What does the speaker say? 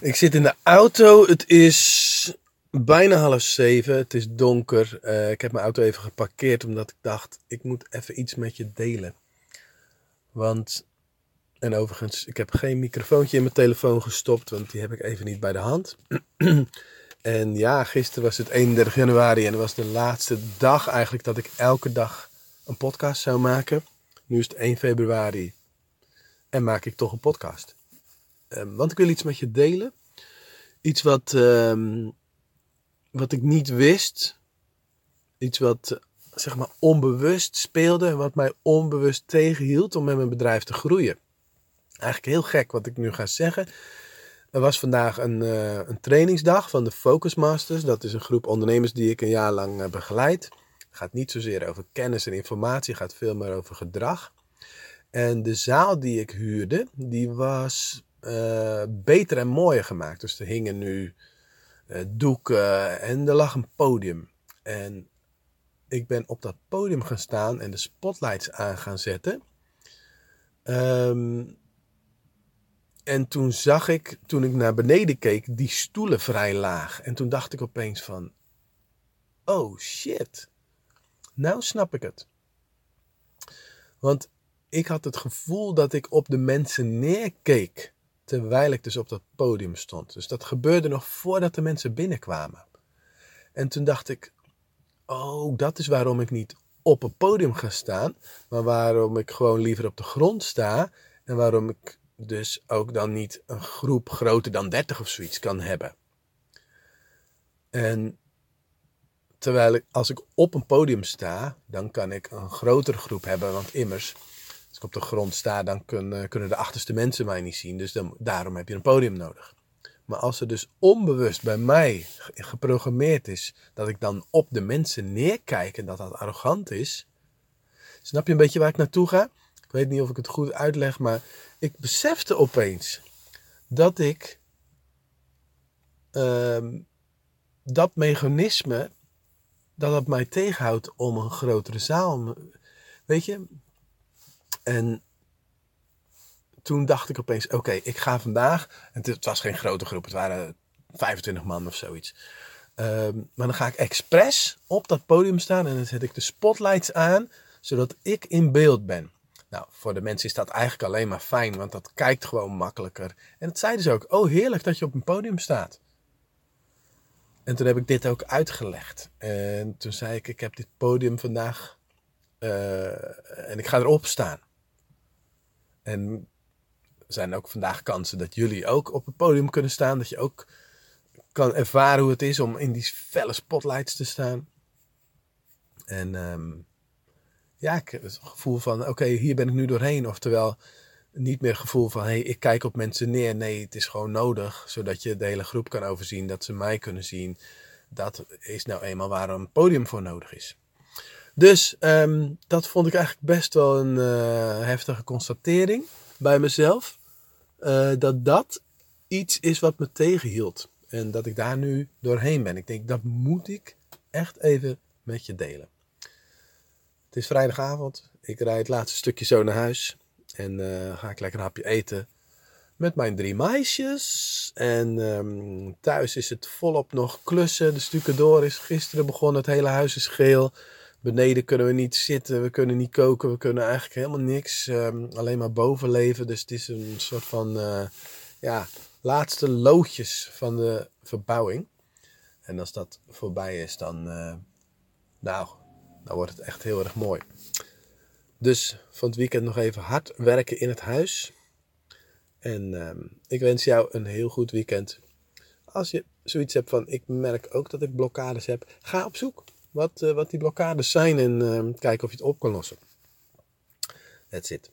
Ik zit in de auto. Het is bijna half zeven. Het is donker. Uh, ik heb mijn auto even geparkeerd omdat ik dacht, ik moet even iets met je delen. Want, en overigens, ik heb geen microfoontje in mijn telefoon gestopt, want die heb ik even niet bij de hand. en ja, gisteren was het 31 januari en dat was de laatste dag eigenlijk dat ik elke dag een podcast zou maken. Nu is het 1 februari en maak ik toch een podcast. Ehm, want ik wil iets met je delen. Iets wat, ehm, wat ik niet wist. Iets wat zeg maar onbewust speelde. Wat mij onbewust tegenhield om met mijn bedrijf te groeien. Eigenlijk heel gek wat ik nu ga zeggen. Er was vandaag een, uh, een trainingsdag van de Focus Masters. Dat is een groep ondernemers die ik een jaar lang uh, begeleid. Het gaat niet zozeer over kennis en informatie, het gaat veel meer over gedrag. En de zaal die ik huurde, die was uh, beter en mooier gemaakt. Dus er hingen nu uh, doeken en er lag een podium. En ik ben op dat podium gaan staan en de spotlights aan gaan zetten. Um, en toen zag ik, toen ik naar beneden keek, die stoelen vrij laag. En toen dacht ik opeens van, oh shit, nou snap ik het. Want ik had het gevoel dat ik op de mensen neerkeek. Terwijl ik dus op dat podium stond. Dus dat gebeurde nog voordat de mensen binnenkwamen. En toen dacht ik, oh, dat is waarom ik niet op een podium ga staan. Maar waarom ik gewoon liever op de grond sta. En waarom ik dus ook dan niet een groep groter dan 30 of zoiets kan hebben. En terwijl als ik op een podium sta, dan kan ik een grotere groep hebben. Want immers, als ik op de grond sta, dan kunnen, kunnen de achterste mensen mij niet zien. Dus dan, daarom heb je een podium nodig. Maar als er dus onbewust bij mij geprogrammeerd is dat ik dan op de mensen neerkijk en dat dat arrogant is. Snap je een beetje waar ik naartoe ga? Ik weet niet of ik het goed uitleg, maar ik besefte opeens dat ik uh, dat mechanisme, dat dat mij tegenhoudt om een grotere zaal. Weet je? En toen dacht ik opeens: oké, ik ga vandaag. En het was geen grote groep, het waren 25 man of zoiets. Um, maar dan ga ik expres op dat podium staan en dan zet ik de spotlights aan, zodat ik in beeld ben. Nou, voor de mensen is dat eigenlijk alleen maar fijn, want dat kijkt gewoon makkelijker. En dat zeiden ze ook. Oh, heerlijk dat je op een podium staat. En toen heb ik dit ook uitgelegd. En toen zei ik, ik heb dit podium vandaag uh, en ik ga erop staan. En er zijn ook vandaag kansen dat jullie ook op het podium kunnen staan. Dat je ook kan ervaren hoe het is om in die felle spotlights te staan. En um, ja, ik heb het gevoel van, oké, hier ben ik nu doorheen. Oftewel, niet meer het gevoel van, hey, ik kijk op mensen neer. Nee, het is gewoon nodig, zodat je de hele groep kan overzien, dat ze mij kunnen zien. Dat is nou eenmaal waar een podium voor nodig is. Dus um, dat vond ik eigenlijk best wel een uh, heftige constatering bij mezelf. Uh, dat dat iets is wat me tegenhield. En dat ik daar nu doorheen ben. Ik denk, dat moet ik echt even met je delen. Het is vrijdagavond. Ik rijd het laatste stukje zo naar huis. En uh, ga ik lekker een hapje eten. Met mijn drie meisjes. En um, thuis is het volop nog klussen. De stukendoor is gisteren begonnen. Het hele huis is geel. Beneden kunnen we niet zitten. We kunnen niet koken. We kunnen eigenlijk helemaal niks. Um, alleen maar boven leven. Dus het is een soort van... Uh, ja, laatste loodjes van de verbouwing. En als dat voorbij is, dan... Uh, nou, dan wordt het echt heel erg mooi. Dus van het weekend nog even hard werken in het huis. En uh, ik wens jou een heel goed weekend. Als je zoiets hebt van, ik merk ook dat ik blokkades heb, ga op zoek wat, uh, wat die blokkades zijn en uh, kijk of je het op kan lossen. That's it.